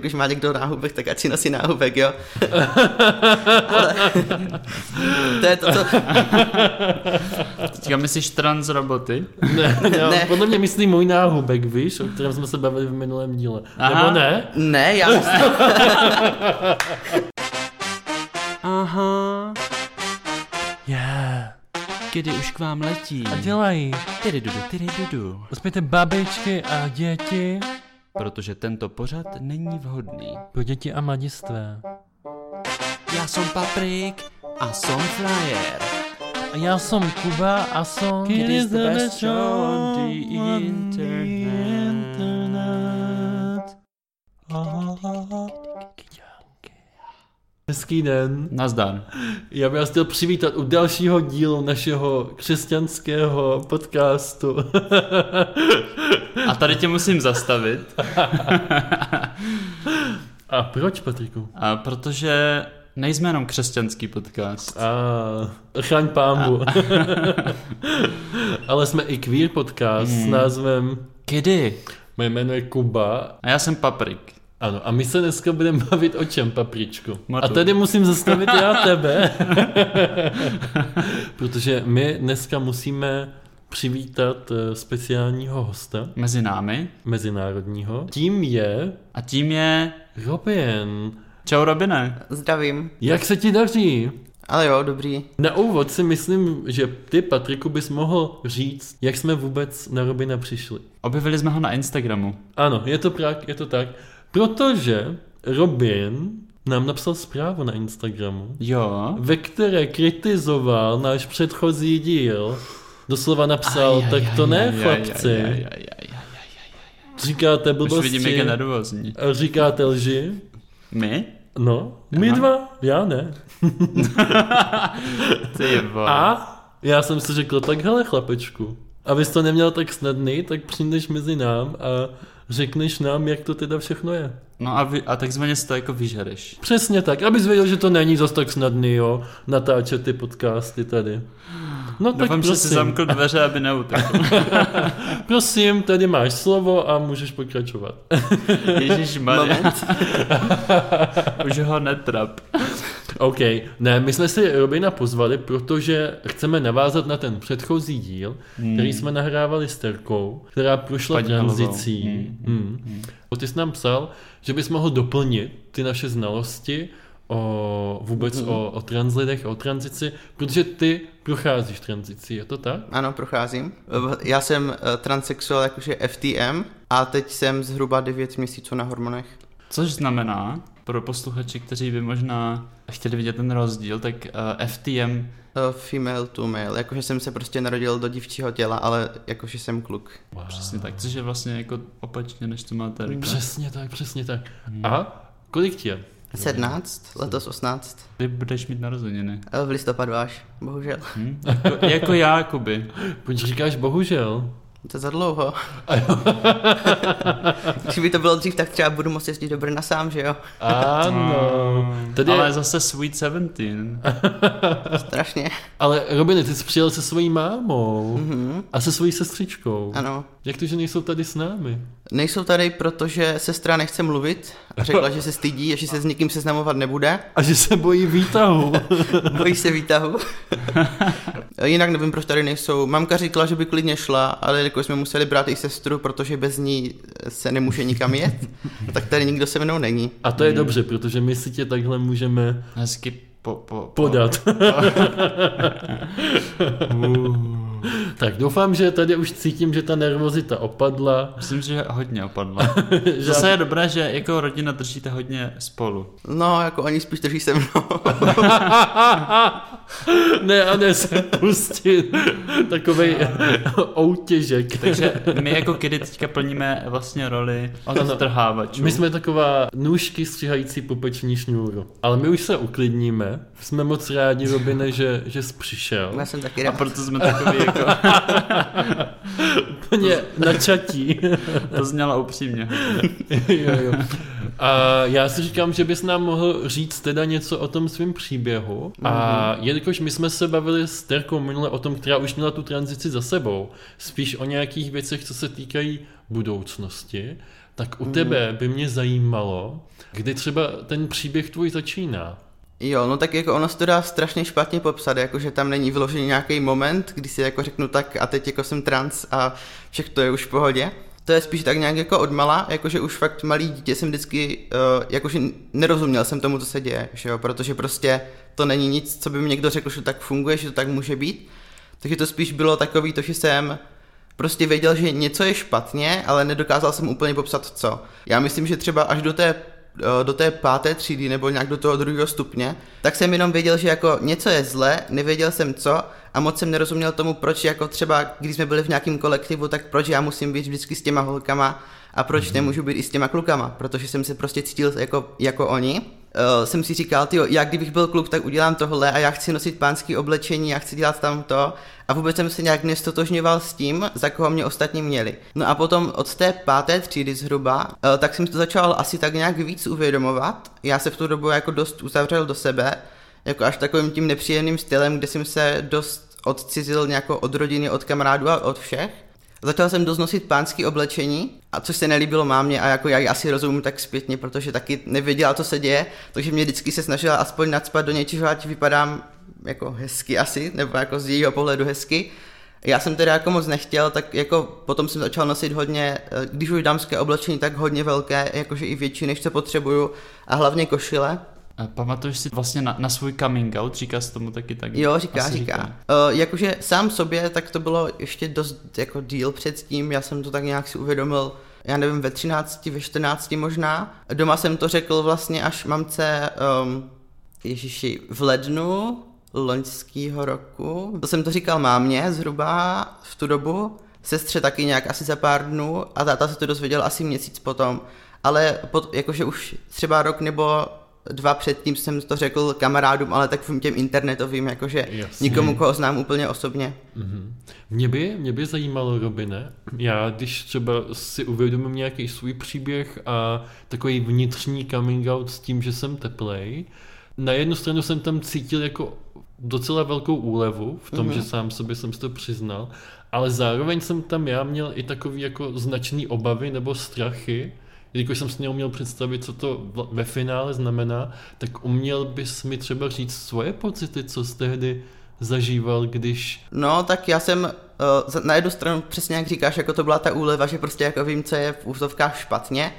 Když má někdo náhubek, tak ať si nosí náhubek, jo. Ale to je to, co... Teďka myslíš trans roboty? Ne, já, Ne. podle mě myslí můj náhubek, víš, o kterém jsme se bavili v minulém díle. Aha. Nebo ne? Ne, já myslím, Aha, Yeah. kdy už k vám letí. A dělají. Tyry dudu, tyry dudu. Uspějte babičky a děti Protože tento pořad není vhodný. pro děti a mladistvé. Já jsem Paprik a jsem Flyer. A já jsem Kuba a jsem... It is the best show on the internet. Hezký den. Nazdar. Já bych vás chtěl přivítat u dalšího dílu našeho křesťanského podcastu. A tady tě musím zastavit, A proč, Patriku? a protože nejsme jenom křesťanský podcast. A chraň pámbu. Ale jsme i queer podcast s názvem Kdy? Moje jméno je Kuba. A já jsem Paprik. Ano, a my se dneska budeme bavit o čem, papričku? Motu. A tady musím zastavit já tebe. Protože my dneska musíme přivítat eh, speciálního hosta, Mezi námi. mezinárodního. Tím je A tím je... Robin. Čau Robine. zdravím. Jak se ti daří? Ale jo, dobrý. Na úvod si myslím, že ty, Patriku, bys mohl říct, jak jsme vůbec na Robina přišli. Objevili jsme ho na Instagramu. Ano, je to tak, je to tak. Protože Robin nám napsal zprávu na Instagramu, Jo. ve které kritizoval náš předchozí díl. Doslova napsal, Aj, aj, tak to aj, ne, aj, aj, chlapci. aj, aj, aj, aj, aj. Říkáte Už vidím, jak je blbosti, nervózní. říkáte lži. My? No, my Aha. dva, já ne. Ty. A já jsem si řekl, tak hele chlapečku, abys to neměl tak snadný, tak přijdeš mezi nám a řekneš nám, jak to teda všechno je. No a, vy, a takzvaně si to jako vyžereš. Přesně tak, abys věděl, že to není zas tak snadný, jo, natáčet ty podcasty tady. No tak Doufám, že si prosím, zamkl dveře, aby neutekl. prosím, tady máš slovo a můžeš pokračovat. Ježíš Maria, už ho netrap. OK, ne, my jsme si Robina pozvali, protože chceme navázat na ten předchozí díl, hmm. který jsme nahrávali s Terkou, která prošla Paní tranzicí. Hmm. Hmm. Ty jsi nám psal, že bys mohl doplnit ty naše znalosti o vůbec Mhm. o, o translidech, o tranzici, protože ty procházíš tranzici, je to tak? Ano, procházím. Já jsem eh, transsexuál, jakože FTM, a teď jsem zhruba 9 měsíců na hormonech. Což znamená, pro posluchače, kteří by možná chtěli vidět ten rozdíl, tak uh, FTM, Eh, Female to male, jakože jsem se prostě narodil do dívčího těla, ale jakože jsem kluk. Wow. přesně tak, což je vlastně jako opačně, než to má Terka. Přesně tak, přesně tak. Hmm. A kolik ti je? 17, letos 18. Ty budeš mít narozeniny. Eh, V listopadu až, bohužel. Hm? Jako, jako já, Jakoby. Říkáš bohužel? To je za dlouho. Kdyby to bylo dřív, tak třeba budu moct jezdit do Brna sám, že jo? Ano. Tady Ale zase Sweet Seventeen. Strašně. ale Robin, ty jsi přijel se svojí mámou Mhm. a se svojí sestřičkou. Ano. Jak to, že nejsou tady s námi? Nejsou tady, protože sestra nechce mluvit a řekla, že se stydí a že se s nikým seznamovat nebude. A že se bojí výtahu. Bojí se výtahu. Jinak nevím, proč tady nejsou. Mamka říkala, že by klidně šla, ale jako jsme museli brát i sestru, protože bez ní se nemůže nikam jet, tak tady nikdo se mnou není. A to je dobře, protože my si tě takhle můžeme Hezky po, po, po. podat. Uh. tak doufám, že tady už cítím, že ta nervozita opadla. Myslím, že hodně opadla. Zase je dobré, že jako rodina držíte hodně spolu. No, jako oni spíš drží se mnou. ne, a ne se pustit. Takovej outěžek. Takže my jako kdy teďka plníme vlastně roli odtrhávačů. My jsme taková nůžky stříhající pupeční šňůru. Ale my už se uklidníme. Jsme moc rádi, Robine, že, že jsi přišel. Já jsem taky A rád. proto jsme takový jako, Úplně načatí. to znělo upřímně. jo, jo. A já si říkám, že bys nám mohl říct teda něco o tom svém příběhu. A jelikož my jsme se bavili s Terkou minule o tom, která už měla tu tranzici za sebou, spíš o nějakých věcech, co se týkají budoucnosti, tak u tebe by mě zajímalo, kdy třeba ten příběh tvůj začíná. Jo, no tak jako ono se to dá strašně špatně popsat, jako že tam není vyložený nějaký moment, kdy si jako řeknu tak a teď jako jsem trans a všechno je už v pohodě. To je spíš tak nějak jako odmala, jakože už fakt malý dítě jsem vždycky, uh, jakože nerozuměl jsem tomu, co se děje, že jo, protože prostě to není nic, co by mi někdo řekl, že to tak funguje, že to tak může být. Takže to spíš bylo takový to, že jsem prostě věděl, že něco je špatně, ale nedokázal jsem úplně popsat co. Já myslím, že třeba až do té do té páté třídy nebo nějak do toho druhého stupně, tak jsem jenom věděl, že jako něco je zle, nevěděl jsem co a moc jsem nerozuměl tomu, proč jako třeba, když jsme byli v nějakém kolektivu, tak proč já musím být vždycky s těma holkama a proč mm-hmm. nemůžu být i s těma klukama, protože jsem se prostě cítil jako, jako oni uh, jsem si říkal, tyjo, já kdybych byl kluk, tak udělám tohle a já chci nosit pánský oblečení, já chci dělat tam to a vůbec jsem se nějak nestotožňoval s tím, za koho mě ostatní měli. No a potom od té páté třídy zhruba, uh, tak jsem to začal asi tak nějak víc uvědomovat. Já se v tu dobu jako dost uzavřel do sebe, jako až takovým tím nepříjemným stylem, kde jsem se dost odcizil nějak od rodiny, od kamarádů a od všech. Začal jsem dost nosit pánský oblečení, a což se nelíbilo mámě a jako já ji asi rozumím tak zpětně, protože taky nevěděla, co se děje, takže mě vždycky se snažila aspoň nadspat do něčeho, ať vypadám jako hezky asi, nebo jako z jejího pohledu hezky. Já jsem teda jako moc nechtěl, tak jako potom jsem začal nosit hodně, eh, když už dámské oblečení, tak hodně velké, jakože i větší, než co potřebuju a hlavně košile. Pamatuješ si vlastně na, na svůj coming out, říká se tomu taky tak? Jo, říká, říká. říká. Uh, jakože sám sobě, tak to bylo ještě dost jako díl předtím, já jsem to tak nějak si uvědomil, já nevím, ve 13, ve 14 možná. Doma jsem to řekl vlastně až mamce, um, ježiši, v lednu loňského roku. To jsem to říkal mámě zhruba v tu dobu, sestře taky nějak asi za pár dnů a táta se to dozvěděl asi měsíc potom. Ale pod, jakože už třeba rok nebo dva předtím jsem to řekl kamarádům, ale tak těm internetovým, jakože Jasně. nikomu, koho znám úplně osobně. Mm-hmm. Mě by, mě by zajímalo, Robine, já když třeba si uvědomím nějaký svůj příběh a takový vnitřní coming out s tím, že jsem teplej, na jednu stranu jsem tam cítil jako docela velkou úlevu v tom, mm-hmm. že sám sobě jsem si to přiznal, ale zároveň jsem tam já měl i takový jako značný obavy nebo strachy, jelikož jsem si neuměl představit, co to ve finále znamená, tak uměl bys mi třeba říct svoje pocity, co jsi tehdy zažíval, když... No, tak já jsem uh, na jednu stranu přesně jak říkáš, jako to byla ta úleva, že prostě jako vím, co je v úzovkách špatně.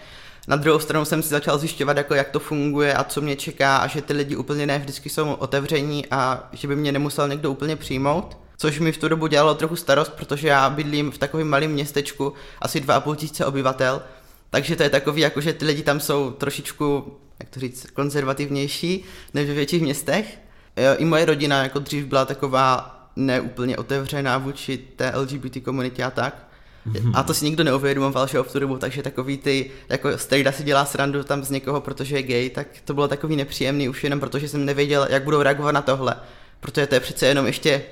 Na druhou stranu jsem si začal zjišťovat, jako jak to funguje a co mě čeká a že ty lidi úplně ne vždycky jsou otevření a že by mě nemusel někdo úplně přijmout. Což mi v tu dobu dělalo trochu starost, protože já bydlím v takovém malém městečku, asi 2,5 tisíce obyvatel, takže to je takový, jako že ty lidi tam jsou trošičku, jak to říct, konzervativnější než ve větších městech. I moje rodina jako dřív byla taková neúplně otevřená vůči té LGBT komunitě a tak. Mm-hmm. A to si nikdo neuvědomoval, že v tu dobu, takže takový ty, jako Stejda si dělá srandu tam z někoho, protože je gay, tak to bylo takový nepříjemný už jenom protože jsem nevěděl, jak budou reagovat na tohle. Protože to je přece jenom ještě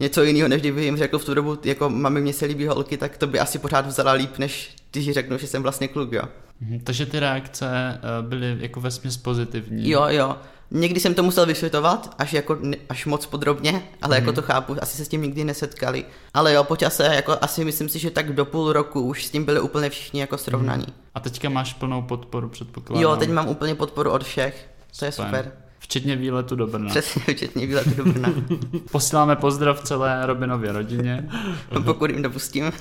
něco jiného, než kdyby jim řekl v tu dobu, jako mami mě se líbí holky, tak to by asi pořád vzala líp, než když řeknu, že jsem vlastně kluk, jo. Mhm, takže ty reakce eh, byly jako vesměs pozitivní. Jo, jo. Někdy jsem to musel vysvětlovat, až, jako, až moc podrobně, ale mm-hmm. jako mhm. to chápu, asi se s tím nikdy nesetkali. Ale jo, po čase, jako asi myslím si, že tak do půl roku už s tím byli úplně všichni jako srovnaní. Mm. A teďka máš plnou podporu, předpokládám. Jo, teď mám úplně podporu od všech, to je super. super. Včetně výletu do Brna. Přesně, včetně výletu do Brna. Posíláme pozdrav celé Robinově rodině. No, pokud jim dopustím.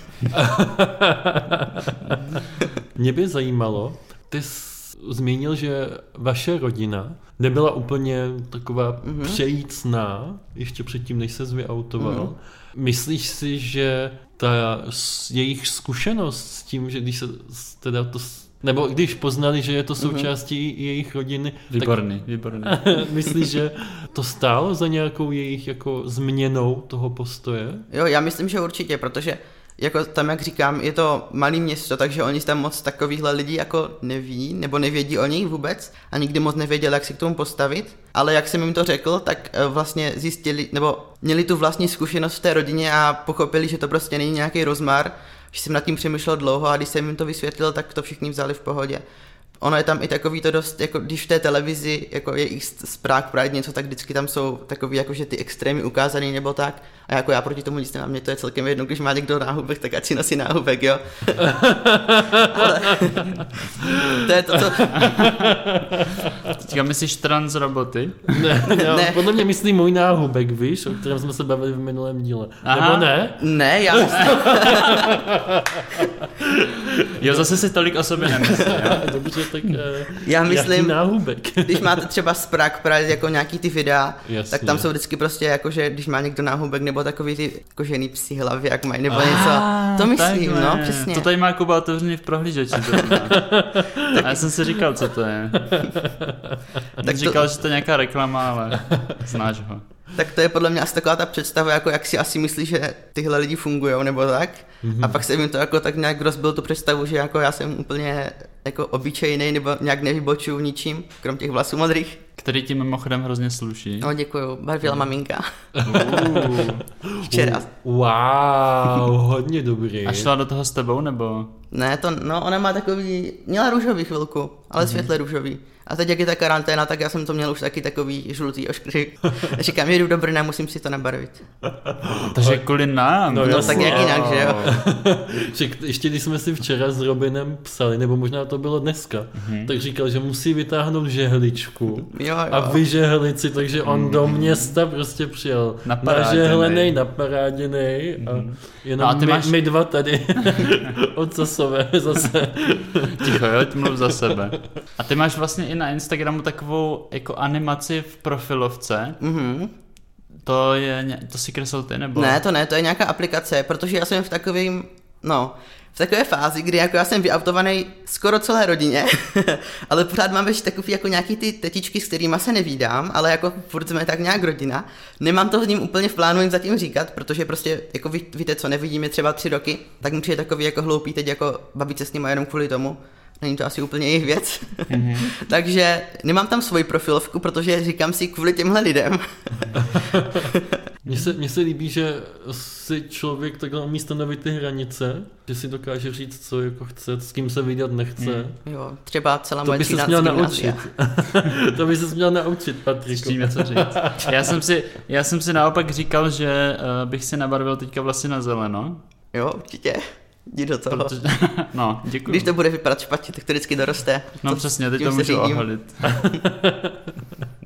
Mě by zajímalo, ty jsi zmínil, že vaše rodina nebyla úplně taková mm-hmm. přejícná, ještě předtím, než se vyautoval. Mm-hmm. Myslíš si, že ta jejich zkušenost s tím, že když se teda to nebo když poznali, že je to mhm. součástí uh-huh. jejich rodiny. Výborný, tak výborný. myslíš, že to stálo za nějakou jejich jako změnou toho postoje? Jo, já myslím, že určitě, protože jako tam, jak říkám, je to malé město, takže oni tam moc takovýchhle lidí jako neví, nebo nevědí o nich vůbec a nikdy moc nevěděli, jak si k tomu postavit. Ale jak jsem jim to řekl, tak eh, vlastně zjistili, nebo měli tu vlastní zkušenost v té rodině a pochopili, že to prostě není nějaký rozmar, že jsem nad tím přemýšlel dlouho a když jsem jim to vysvětlil, tak to všichni vzali v pohodě. Ono je tam i takový to dost, jako když v té televizi jako je jich z Prague Pride něco, tak vždycky tam jsou takový jakože ty extrémy ukázaný nebo tak. A jako já proti tomu nic nemám, mě to je celkem jedno, když má někdo náhubek, tak ať si nosí náhubek, jo. Ale to je to, co... Teďka myslíš trans roboty? Ne, já, Ne. podle mě myslí můj náhubek, víš, o kterém jsme se bavili v minulém díle. Aha. Nebo ne? Ne, já myslím, Jo, zase si tolik o sobě nemyslí, jo? Dobře, tak eh, já myslím, náhubek? když máte třeba z Prague Pride jako nějaký ty videa, Jasně. tak tam jsou vždycky prostě jako, že když má někdo náhubek nebo takový ty kožený psí hlavy, jak mají, nebo něco. Ah, To myslím, takhle. no, přesně. To tady má Kuba otevřený v prohlížeči. A já jsem si říkal, co to je. Tak to- říkal, že to je nějaká reklama, ale znáš ho. Tak to je podle mě asi taková ta představa, jako jak si asi myslí, že tyhle lidi fungují, nebo tak. Mhm. Mm-hmm. A pak se jim to jako tak nějak rozbil tu představu, že jako já jsem úplně jako obyčejný, nebo nějak nevybočuju ničím, krom těch vlasů modrých. Který ti mimochodem hrozně sluší. No děkuju, barvila maminka. Uh. Včera. Wow, hodně dobrý. A šla do toho s tebou, nebo? Ne, to, no ona má takový, měla růžový chvilku, ale světle růžový. A teď jak je ta karanténa, tak já jsem to měl už taky takový žlutý oškry. Říkám, jedu do Brna, musím si to nabarvit. Takže kvůli nám. No, tak jak jinak, že jo? K- ještě když jsme si včera s Robinem psali, nebo možná to bylo dneska, Mhm. tak říkal, že musí vytáhnout žehličku Jo, jo. a vyžehlit si, takže on do města prostě přijel Naparáděnej. nažehlenej, naparáděnej a jenom No a ty my, máš- my dva tady odsasové zase. Ticho, jo, mluv za sebe. A ty máš vlastně i na Instagramu takovou jako animaci v profilovce. Mhm. To je, to si kreslil ty, nebo? Ne, to ne, to je nějaká aplikace, protože já jsem v takovým, no, v takové fázi, kdy jako já jsem vyautovaný skoro celé rodině, ale pořád mám ještě takový jako nějaký ty tetičky, s kterými se nevídám, ale jako furt jsme tak nějak rodina. Nemám to s ním úplně v plánu jim zatím říkat, protože prostě, jako ví, víte co, nevidíme třeba tři roky, tak mi přijde takový jako hloupý teď jako bavit se s nimi jenom kvůli tomu. Není to asi úplně jejich věc. Takže nemám tam svoji profilovku, protože říkám si kvůli těmhle lidem. Mně se, mně se líbí, že si člověk takhle umí stanovit ty hranice, že si dokáže říct, co jako chce, s kým se vydat nechce. Jo, třeba celá To moje by se měl naučit. to by se měl naučit, Když Patriku. tím něco říct. Já jsem, si, já jsem si naopak říkal, že uh, bych si nabarvil teďka vlasy na zeleno. Jo, určitě. Jdi do toho. Protože, no, děkuji. Když to bude vypadat špatně, tak to vždycky doroste. No To- přesně, teď to můžu oholit.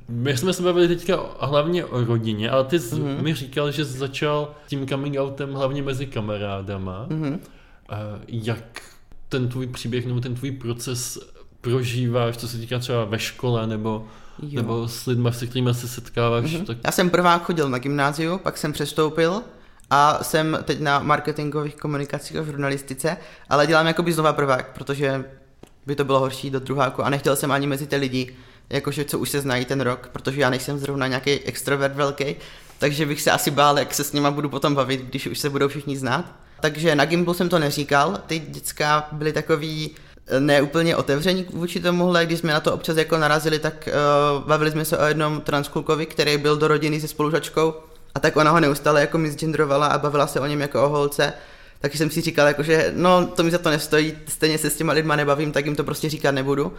My jsme se bavili teďka hlavně o rodině, ale ty jsi Mhm. mi říkal, že jsi začal tím coming outem hlavně mezi kamarádama. Mhm. A Jak ten tvůj příběh nebo ten tvůj proces prožíváš, co se týká třeba ve škole nebo, Jo. nebo s lidmi, se kterými se setkáváš, Mhm. tak Já jsem prvák chodil na gymnáziu, pak jsem přestoupil a jsem teď na marketingových komunikacích a žurnalistice, ale dělám jakoby znova prvák, protože by to bylo horší do druháku. A nechtěl jsem ani mezi ty lidi, jakože co už se znají ten rok, protože já nejsem zrovna nějaký extrovert velký, takže bych se asi bál, jak se s nima budu potom bavit, když už se budou všichni znát. Takže na Gimplu jsem to neříkal, ty děcka byly takový eh, neúplně otevření vůči tomuhle, když jsme na to občas jako narazili, tak uh, bavili jsme se o jednom transklukovi, který byl do rodiny se spolužačkou a tak ona ho neustále jako misgendrovala a bavila se o něm jako o holce. Takže jsem si říkal, jako, že no, to mi za to nestojí, stejně se s těma lidma nebavím, tak jim to prostě říkat nebudu.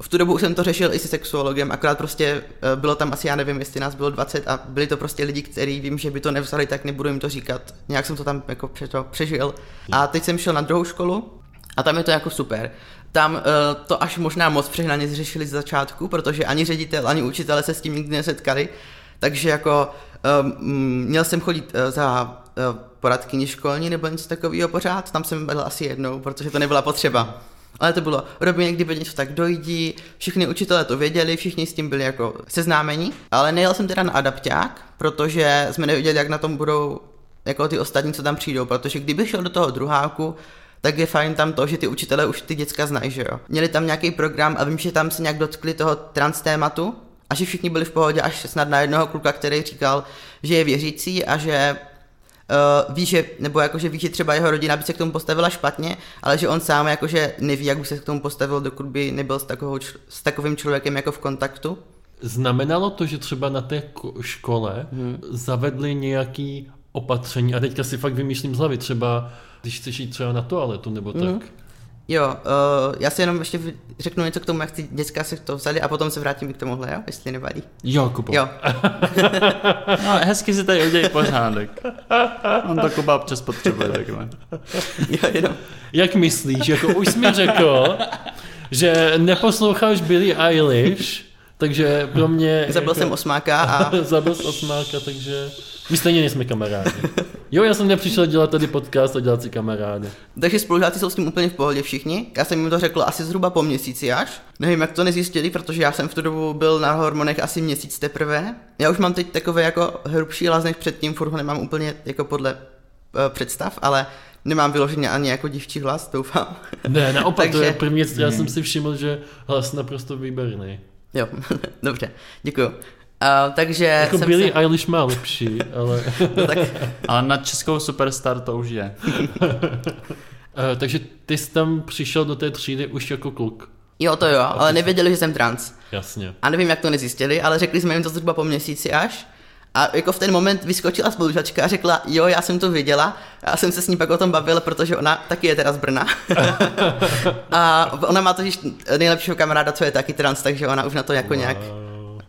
V tu dobu jsem to řešil i se sexuologem, akorát prostě eh, bylo tam asi, já nevím, jestli nás bylo 20 a byli to prostě lidi, kteří vím, že by to nevzali, tak nebudu jim to říkat. Nějak jsem to tam jako to přežil. A teď jsem šel na druhou školu a tam je to jako super. Tam uh, to až možná moc přehnaně zřešili z začátku, protože ani ředitel, ani učitele se s tím nikdy nesetkali. Takže jako um, měl jsem chodit uh, za uh, poradkyni školní nebo něco takového pořád, tam jsem byl asi jednou, protože to nebyla potřeba. Ale to bylo, Robin, kdyby něco tak dojdí, všichni učitelé to věděli, všichni s tím byli jako seznámeni, ale nejel jsem teda na adapták, protože jsme nevěděli, jak na tom budou jako ty ostatní, co tam přijdou, protože kdybych šel do toho druháku, tak je fajn tam to, že ty učitelé už ty děcka znají, že jo. Měli tam nějaký program a vím, že tam se nějak dotkli toho trans tématu a že všichni byli v pohodě až snad na jednoho kluka, který říkal, že je věřící a že uh, ví, že, nebo jakože ví, že třeba jeho rodina by se k tomu postavila špatně, ale že on sám jakože neví, jak by se k tomu postavil, dokud by nebyl s, takovou, s takovým člověkem jako v kontaktu. znamenalo to, že třeba na té ko- škole Mhm. zavedli nějaký opatření, a teďka si fakt vymýšlím z hlavy, třeba když chceš jít třeba na toaletu nebo tak. Mhm. Jo, uh, já si jenom ještě řeknu něco k tomu, jak ty děcka si to vzali a potom se vrátím k tomuhle, jo, jestli nevadí. Jo, Kubo. Jo, No, hezky si tady udělej pořádek. On to Kuba občas potřebuje takhle. jo, jenom. Jak myslíš? Jako už jsi mi řekl, že neposloucháš Billie Eilish, takže pro mě... Zabil jako... jsem osmáka a Zabil osmáka, takže... My stejně nejsme kamarádi. Jo, já jsem nepřišel dělat tady podcast a dělat si kamarády. Takže spolužáci jsou s tím úplně v pohodě všichni. Já jsem jim to řekl asi zhruba po měsíci až. Nevím, jak to nezjistili, protože já jsem v tu dobu byl na hormonech asi měsíc teprve. Já už mám teď takové jako hrubší hlas než předtím, furt ho nemám úplně jako podle uh, představ, ale nemám vyloženě ani jako dívčí hlas, doufám. Ne, naopak, to Takže- je první věc, já jsem si všiml, že hlas naprosto výborný. Jo, dobře, děkuju. Uh, takže Jako jsem Billie se... Eilish má lepší, ale... No, tak, Ale na českou superstar to už je. Eh, takže ty jsi tam přišel do té třídy už jako kluk. jo, to jo, ale nevěděli, že jsem trans. Jasně. A nevím, jak to nezjistili, ale řekli jsme jim to zhruba po měsíci až. A jako v ten moment vyskočila spolužačka a řekla, jo, já jsem to viděla. Já jsem se s ní pak o tom bavil, protože ona taky je teda z Brna. a ona má totiž nejlepšího kamaráda, co je taky trans, takže ona už na to jako nějak,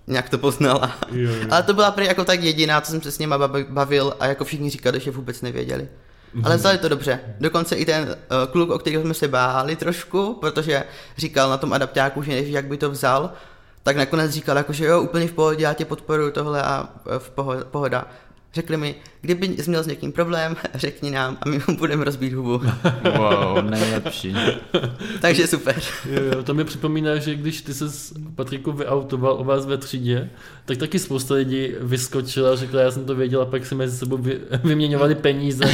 nějak to poznala. Jo, jo. Ale to byla prý jako tak jediná, co jsem se s nima bavil a jako všichni říkali, že vůbec nevěděli. Ale vzali to dobře. Dokonce i ten uh, kluk, o kterého jsme se báli trošku, protože říkal na tom adaptáku, že neví, jak by to vzal, tak nakonec říkal, jako, že jo, úplně v pohodě, já tě podporuju tohle a eh, v poho- pohoda. Řekli mi, kdyby jsi měl s někým problém, řekni nám a my mu budeme rozbít hubu. Wow, nejlepší. Takže super. Jo, jo, to mi připomíná, že když ty se s Patriku vyautoval o vás ve třídě, tak taky spousta lidí vyskočila a řekla, já jsem to věděla, pak si mezi sebou vy, vyměňovali peníze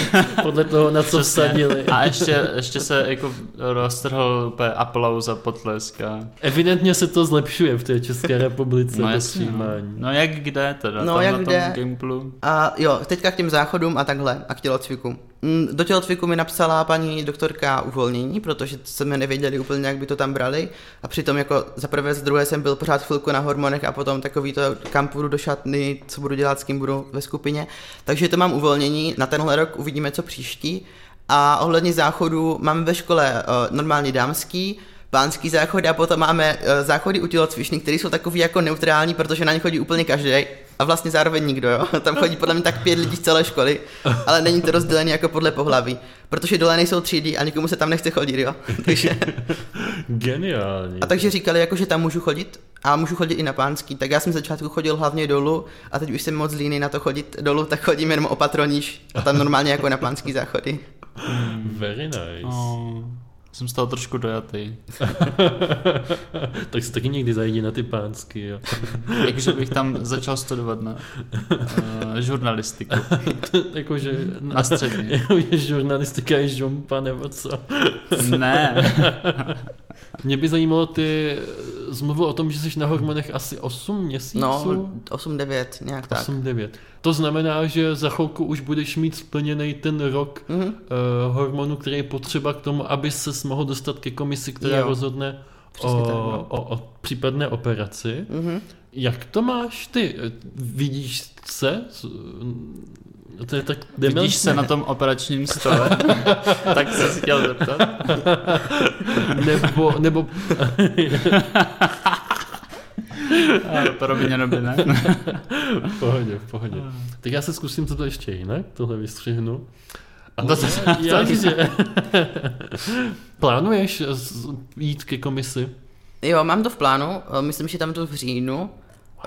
podle toho, na co vsadili. A ještě, ještě se jako roztrhl úplně aplauz a potlesk. A... Evidentně se to zlepšuje v té České republice No jasně, no. no jak kde teda, No, tam jak na tom kde? Gimplu. A jo, teďka k těm záchodům a takhle a k tělocviku. Mm, Do tělocviku mi napsala paní doktorka uvolnění, protože jsme nevěděli úplně, jak by to tam brali. A přitom jako za prvé, za druhé jsem byl pořád chvilku na hormonech a potom takový to, kam půjdu do šatny, co budu dělat, s kým budu ve skupině. Takže to mám uvolnění, na tenhle rok uvidíme, co příští. A ohledně záchodu máme ve škole uh, normálně dámský, pánský záchod a potom máme uh, záchody u tělocvičny, které jsou takový jako neutrální, protože na ně chodí úplně každý a vlastně zároveň nikdo, jo. Tam chodí podle mě tak pět lidí z celé školy, ale není to rozdělené jako podle pohlaví, protože dole nejsou třídy a nikomu se tam nechce chodit, jo. Takže, Geniální. a takže říkali, jako, že tam můžu chodit a můžu chodit i na pánský, tak já jsem začátku chodil hlavně dolů a teď už jsem moc líný na to chodit dolů, tak chodím jenom opatroníž a tam normálně jako na pánský záchody. Very nice. Oh, jsem z toho trošku dojatý. tak se taky někdy zajdi na ty pánsky, jo. Jakože bych tam začal studovat na uh, žurnalistiku. Jakože Na střední. Jakože žurnalistika je žumpa nebo co. Ne. Mě by zajímalo, ty jsi mluvil o tom, že jsi na hormonech asi 8 měsíců? No, 8-9, nějak tak. 8-9. To znamená, že za chvilku už budeš mít splněný ten rok Mhm. uh, hormonu, který je potřeba k tomu, aby se mohl dostat ke komisi, která Jo. rozhodne Přesně o, tak, no. o, o případné operaci. Mhm. Jak to máš ty? Vidíš se? To je tak Vidíš dementní. se na tom operačním stole? tak se chtěl zeptat. Nebo, nebo Promiň, nebo ne. v pohodě, v pohodě. Tak já se zkusím toto ještě jinak, tohle vystřihnu. Ale No to- takže plánuješ jít ke komisi? Jo, mám to v plánu, eh, myslím, že tam to v říjnu,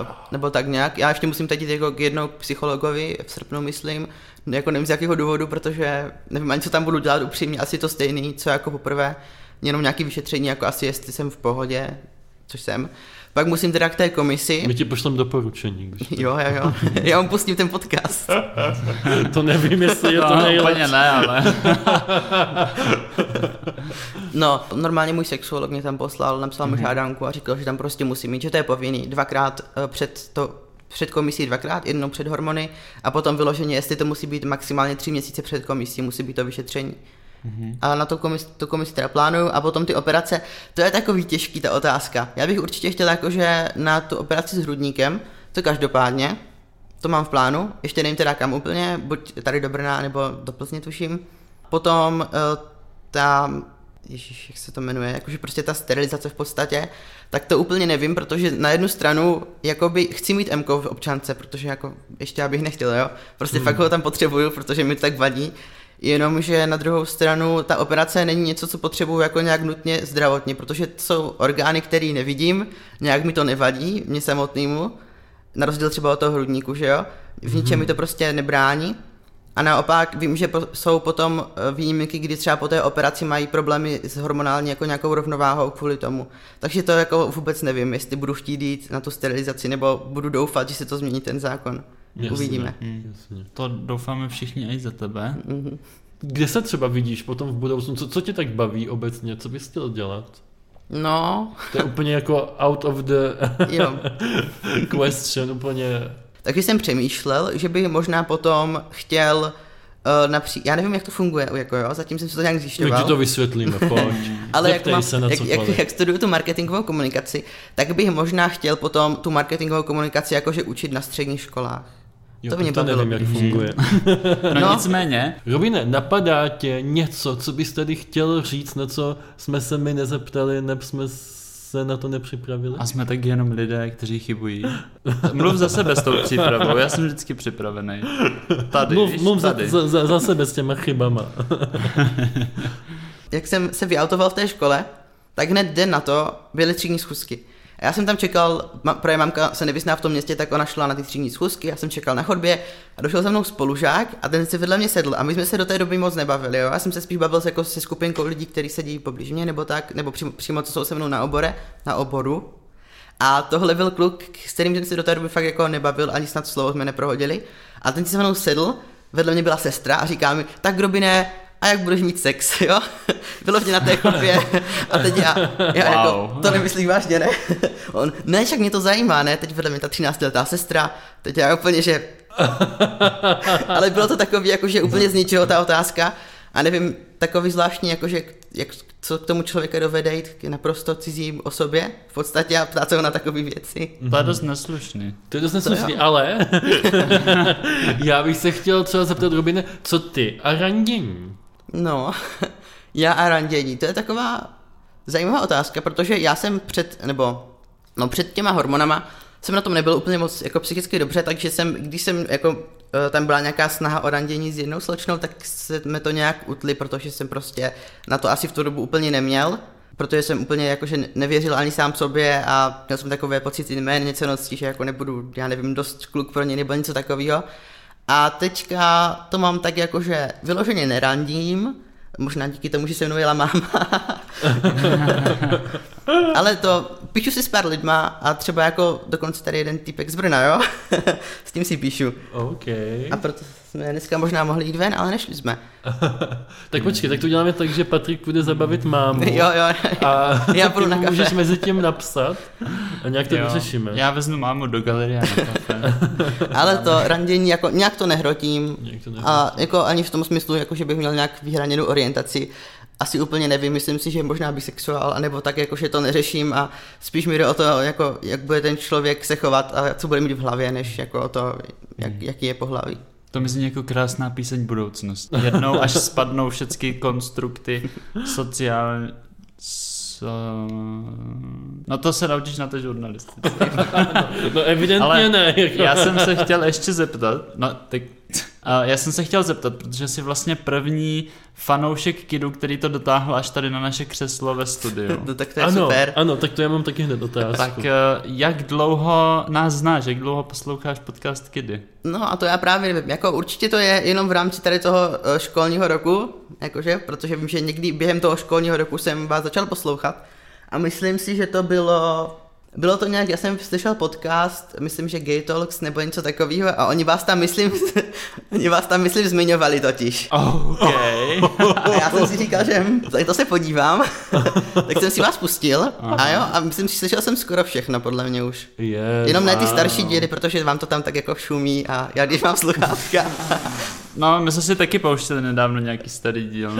eh, nebo tak nějak. Já ještě musím teď jít jako k jednou psychologovi v srpnu, myslím, jako nevím z jakého důvodu, protože nevím ani, co tam budu dělat upřímně, asi to stejný, co jako poprvé, jenom nějaký vyšetření, jako asi jestli jsem v pohodě, což jsem. Pak musím teda k té komisi. My ti pošlem doporučení. Když to... Jo, jo, jo. Já vám pustím ten podcast. to nevím, jestli je to No, úplně nejlepší. ne, ale... No, normálně můj sexuolog mě tam poslal, napsal mi žádanku a říkal, že tam prostě musím mít, že to je povinný. Dvakrát eh, před to před komisí dvakrát, jednou před hormony a potom vyloženě, jestli to musí být maximálně tři měsíce před komisí, musí být to vyšetření. Mm-hmm. A na to komisi, to komisi teda plánuju a potom ty operace, to je takový těžký ta otázka. Já bych určitě chtěl jakože na tu operaci s hrudníkem, to každopádně, to mám v plánu, ještě nevím teda kam úplně, buď tady do Brna nebo do Plzně tuším. Potom eh, ta Ježíš, jak se to jmenuje, jakože prostě ta sterilizace v podstatě, tak to úplně nevím, protože na jednu stranu, jakoby chci mít MK v občance, protože jako ještě já bych nechtěl, jo, prostě hmm. fakt ho tam potřebuju, protože mi to tak vadí, jenomže na druhou stranu ta operace není něco, co potřebuju jako nějak nutně zdravotně, protože to jsou orgány, které nevidím, nějak mi to nevadí, mě samotnému, na rozdíl třeba od toho hrudníku, že jo, v ničem mi to prostě nebrání, a naopak vím, že jsou potom eh, výjimky, kdy třeba po té operaci mají problémy s hormonální jako nějakou rovnováhou kvůli tomu. Takže to jako vůbec nevím, jestli budu chtít jít na tu sterilizaci, nebo budu doufat, že se to změní ten zákon. Jasně, Uvidíme. Jasně. To doufáme všichni i za tebe. Mm-hmm. Kde se třeba vidíš potom v budoucnu? Co, co tě tak baví obecně? Co bys chtěl dělat? No. To je úplně jako out of the jo. question, úplně takže jsem přemýšlel, že bych možná potom chtěl uh, napří... Já nevím, jak to funguje, jako jo, zatím jsem se to nějak zjišťoval. My ti to vysvětlíme, pojď. Ale jak, mám, se na jak, jak, jak studuju tu marketingovou komunikaci, tak bych možná chtěl potom tu marketingovou komunikaci jakože učit na středních školách. Jo, to mě to nevím, jak funguje. no, no nicméně. Robine, napadá tě něco, co bys tady chtěl říct, na co jsme se mi nezeptali, neb jsme se na to nepřipravili? A jsme tak jenom lidé, kteří chybují. Mluv za sebe s tou přípravou, já jsem vždycky připravený. Tady, mluv, víš, mluv tady. Za, za, za sebe s těma chybama. Jak jsem se vyautoval v té škole, tak hned den na to byly třídní schůzky. A já jsem tam čekal, protože mamka se nevyzná v tom městě, tak ona šla na ty třídní schůzky, já jsem čekal na chodbě a došel za mnou spolužák a ten se vedle mě sedl a my jsme se do té doby moc nebavili, jo. Já jsem se spíš bavil se, jako se skupinkou lidí, kteří sedí poblíž mě nebo tak, nebo přímo, přímo co jsou se mnou na obore, na oboru. A tohle byl kluk, s kterým jsem se do té doby fakt jako nebavil, ani snad slovo jsme neprohodili. A ten si se mnou sedl, vedle mě byla sestra a říká mi, tak Robine, a jak budeš mít sex, jo? Vyloženě na té chodbě. A teď já, já wow. jako, to nemyslím vážně, ne? On, ne, však mě to zajímá, ne? Teď vedle mě ta 13 letá sestra, teď já úplně, že... Ale bylo to takový, jako, že úplně z ničeho ta otázka. A nevím, takový zvláštní, jakože jak, co k tomu člověka dovede jít k naprosto cizí osobě v podstatě a ptát se ho na takové věci. To je dost neslušný. To je dost neslušný, ale já bych se chtěl třeba zeptat Robine, co ty a randění? No, já a randění, to je taková zajímavá otázka, protože já jsem před, nebo no před těma hormonama jsem na tom nebyl úplně moc jako psychicky dobře, takže jsem, když jsem jako eh, tam byla nějaká snaha o randění s jednou slečnou, tak jsme to nějak utli, protože jsem prostě na to asi v tu dobu úplně neměl, protože jsem úplně jakože nevěřil ani sám sobě a měl jsem takové pocity něco nocí, že jako nebudu, já nevím, dost kluk pro ně nebo něco takového. A teďka to mám tak jako, že vyloženě nerandím, možná díky tomu, že se mnou jela máma. Ale to, píšu si s pár lidma a třeba jako dokonce tady jeden typek z Brna, jo? s tím si píšu. Okay. A proto jsme dneska možná mohli jít ven, ale nešli jsme. tak počkej, tak to uděláme tak, že Patrik bude zabavit mámu. Jo, jo. A já půjdu na kafe. můžeš mezi tím napsat a nějak to vyřešíme. Já vezmu mámu do galerie na kafe. ale to randění, jako nějak to nehrotím. Nějak to nehrotím. A jako ani v tom smyslu, jako že bych měl nějak vyhraněnou orientaci asi úplně nevím, myslím si, že možná bisexuál, anebo tak jako, že to neřeším a spíš mi jde o to, jako, jak bude ten člověk se chovat a co bude mít v hlavě, než jako o to, jak, hmm. jaký je pohlaví. To mi zní jako krásná píseň budoucnost. Jednou, až spadnou všechny konstrukty sociální, So... No to se naučíš na té žurnalistice. no, evidentně Ale ne. Jako. já jsem se chtěl ještě zeptat, no tak já jsem se chtěl zeptat, protože jsi vlastně první fanoušek Kidu, který to dotáhl až tady na naše křeslo ve studiu. no, tak to je ano, super. Ano, tak to já mám taky hned otázku. Tak eh, jak dlouho nás znáš, jak dlouho posloucháš podcast Kidy? No a to já právě nevím, jako určitě to je jenom v rámci tady toho eh, školního roku, jakože, protože vím, že někdy během toho školního roku jsem vás začal poslouchat a myslím si, že to bylo bylo to nějak, já jsem slyšel podcast, myslím, že Gay Talks nebo něco takového a oni vás tam, myslím, oni vás tam, myslím, zmiňovali totiž. Okay. A já jsem si říkal, že to se podívám, tak jsem si vás pustil Aha. a jo, a myslím, že slyšel jsem skoro všechno, podle mě už. Yes, Jenom ne ty starší díly, protože vám to tam tak jako šumí a já když mám sluchátka. No, my jsme si taky pouštěli nedávno nějaký starý díl.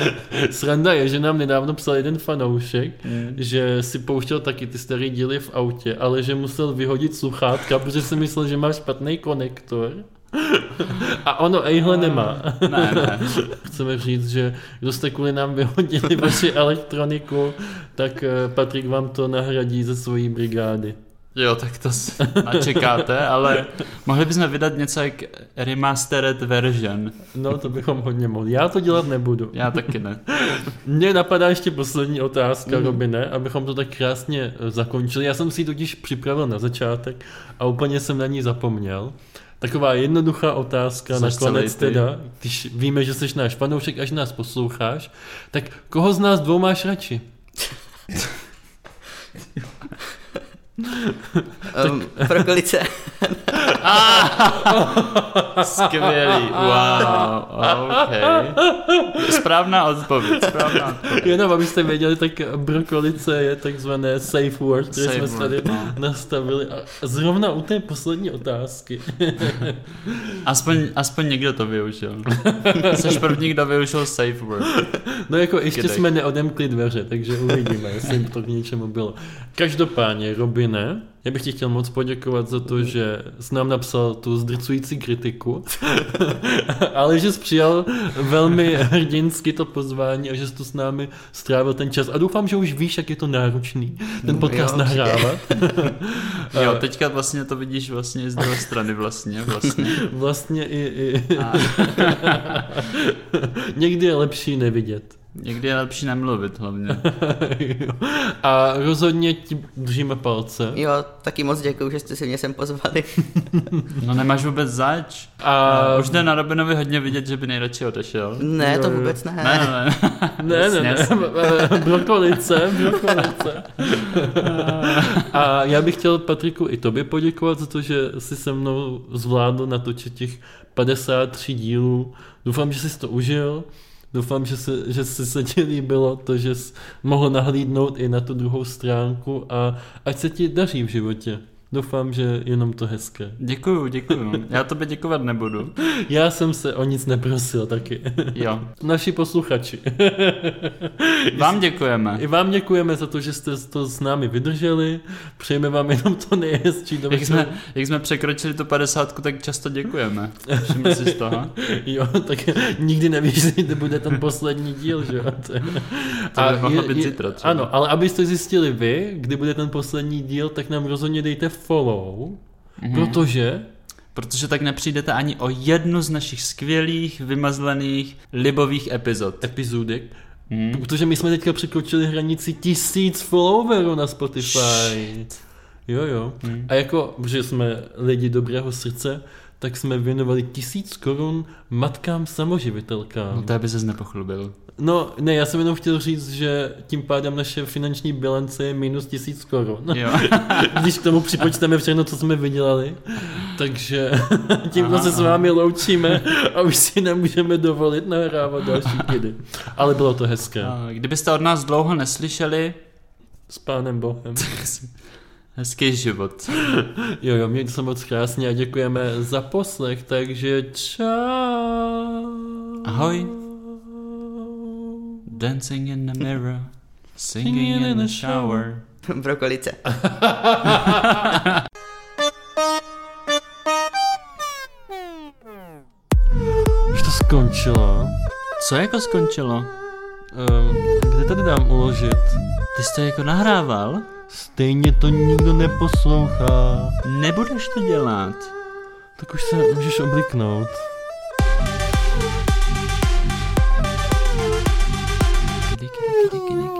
Sranda je, že nám nedávno psal jeden fanoušek, mm. že si pouštěl taky ty starý díly v autě, ale že musel vyhodit sluchátka, protože si myslel, že má špatný konektor. A ono ejhle nemá. Ne, ne. Chceme říct, že kdo jste kvůli nám vyhodili vaši elektroniku, tak eh, Patrik vám to nahradí ze svojí brigády. Jo, tak to načekáte, ale mohli bychom vydat něco jak remastered version. No, to bychom hodně mohli. Já to dělat nebudu. Já taky ne. Mně napadá ještě poslední otázka, Mhm. Robine, abychom to tak krásně eh, zakončili. Já jsem si ji totiž připravil na začátek a úplně jsem na ní zapomněl. Taková jednoduchá otázka Jseš nakonec teda, když víme, že jsi náš fanoušek, až nás posloucháš, tak koho z nás dvou máš radši? Um, prokolice. Skvělý, wow, ok. Správná odpověď, správná odpověď. Jenom abyste věděli, tak brokolice je takzvané safe word, které Safe jsme word, tady no. nastavili. A zrovna u té poslední otázky. Aspoň, aspoň někdo to využil. Jsi první, kdo využil safe word. No jako ještě Kydej. jsme neodemkli dveře, takže uvidíme, jestli to k něčemu bylo. Každopádně, Robine, já bych ti chtěl moc poděkovat za to, že jsi nám napsal tu zdrcující kritiku, ale že jsi přijal velmi hrdinsky to pozvání a že jsi tu s námi strávil ten čas. A doufám, že už víš, jak je to náročný ten podcast Jo, nahrávat. Jo, teďka vlastně to vidíš vlastně z druhé strany vlastně, vlastně. Vlastně i, i A někdy je lepší nevidět. Někdy je lepší nemluvit hlavně. A rozhodně ti držíme palce. Jo, taky moc děkuju, že jste si mě sem pozvali. No nemáš vůbec zač. A A už jde na Robinovi hodně vidět, že by nejradši odešel. Ne, to vůbec ne. Ne, ne, ne. Ne, ne, ne, Jasně, brokolice, brokolice. A já bych chtěl Patriku i tobě poděkovat za to, že jsi se mnou zvládl natočit těch 53 dílů. Doufám, že jsi to užil. Doufám, že se, že se, se ti líbilo to, že jsi mohl nahlídnout i na tu druhou stránku a ať se ti daří v životě. Doufám, že jenom to hezké. Děkuju, děkuju. Já tobě děkovat nebudu. Já jsem se o nic neprosil taky. Jo. Naši posluchači. Vám děkujeme. I vám děkujeme za to, že jste to s námi vydrželi. Přejeme vám jenom to nejhezčí Jak jsme, jak jsme překročili tu 50, tak často děkujeme. Všimli jsi z toho? Jo, tak nikdy nevíš, kdy bude ten poslední díl, že jo? To, To by mohlo být zítra třeba. Ano, ale abyste zjistili vy, kdy bude ten poslední díl, tak nám rozhodně dejte follow, Mhm. protože Protože tak nepřijdete ani o jednu z našich skvělých, vymazlených, libových epizod. epizodek, Hmm. protože my jsme teďka překročili hranici tisíc followerů na Spotify. Jo, jo. Hmm. A jako, že jsme lidi dobrého srdce, tak jsme věnovali tisíc korun matkám samoživitelkám. No to by se nepochlubil. No, ne, já jsem jenom chtěl říct, že tím pádem naše finanční bilance je minus tisíc korun. Jo. Když k tomu připočteme všechno, co jsme vydělali. Takže tímto Aha, se s vámi loučíme a už si nemůžeme dovolit nahrávat další kidy. Ale bylo to hezké. A Kdybyste od nás dlouho neslyšeli, S pánem Bohem. hezký život. Jo, jo, mějte se moc krásně a děkujeme za poslech, takže čau. Ahoj. Dancing in the mirror, singing in the shower. Brokolice. Už to skončilo. Co jako skončilo? Um, kde tady dám uložit? Ty jsi to jako nahrával? Stejně to nikdo neposlouchá. Nebudeš to dělat. Tak už se můžeš obliknout. Kdy, kdy, kdy, kdy, kdy.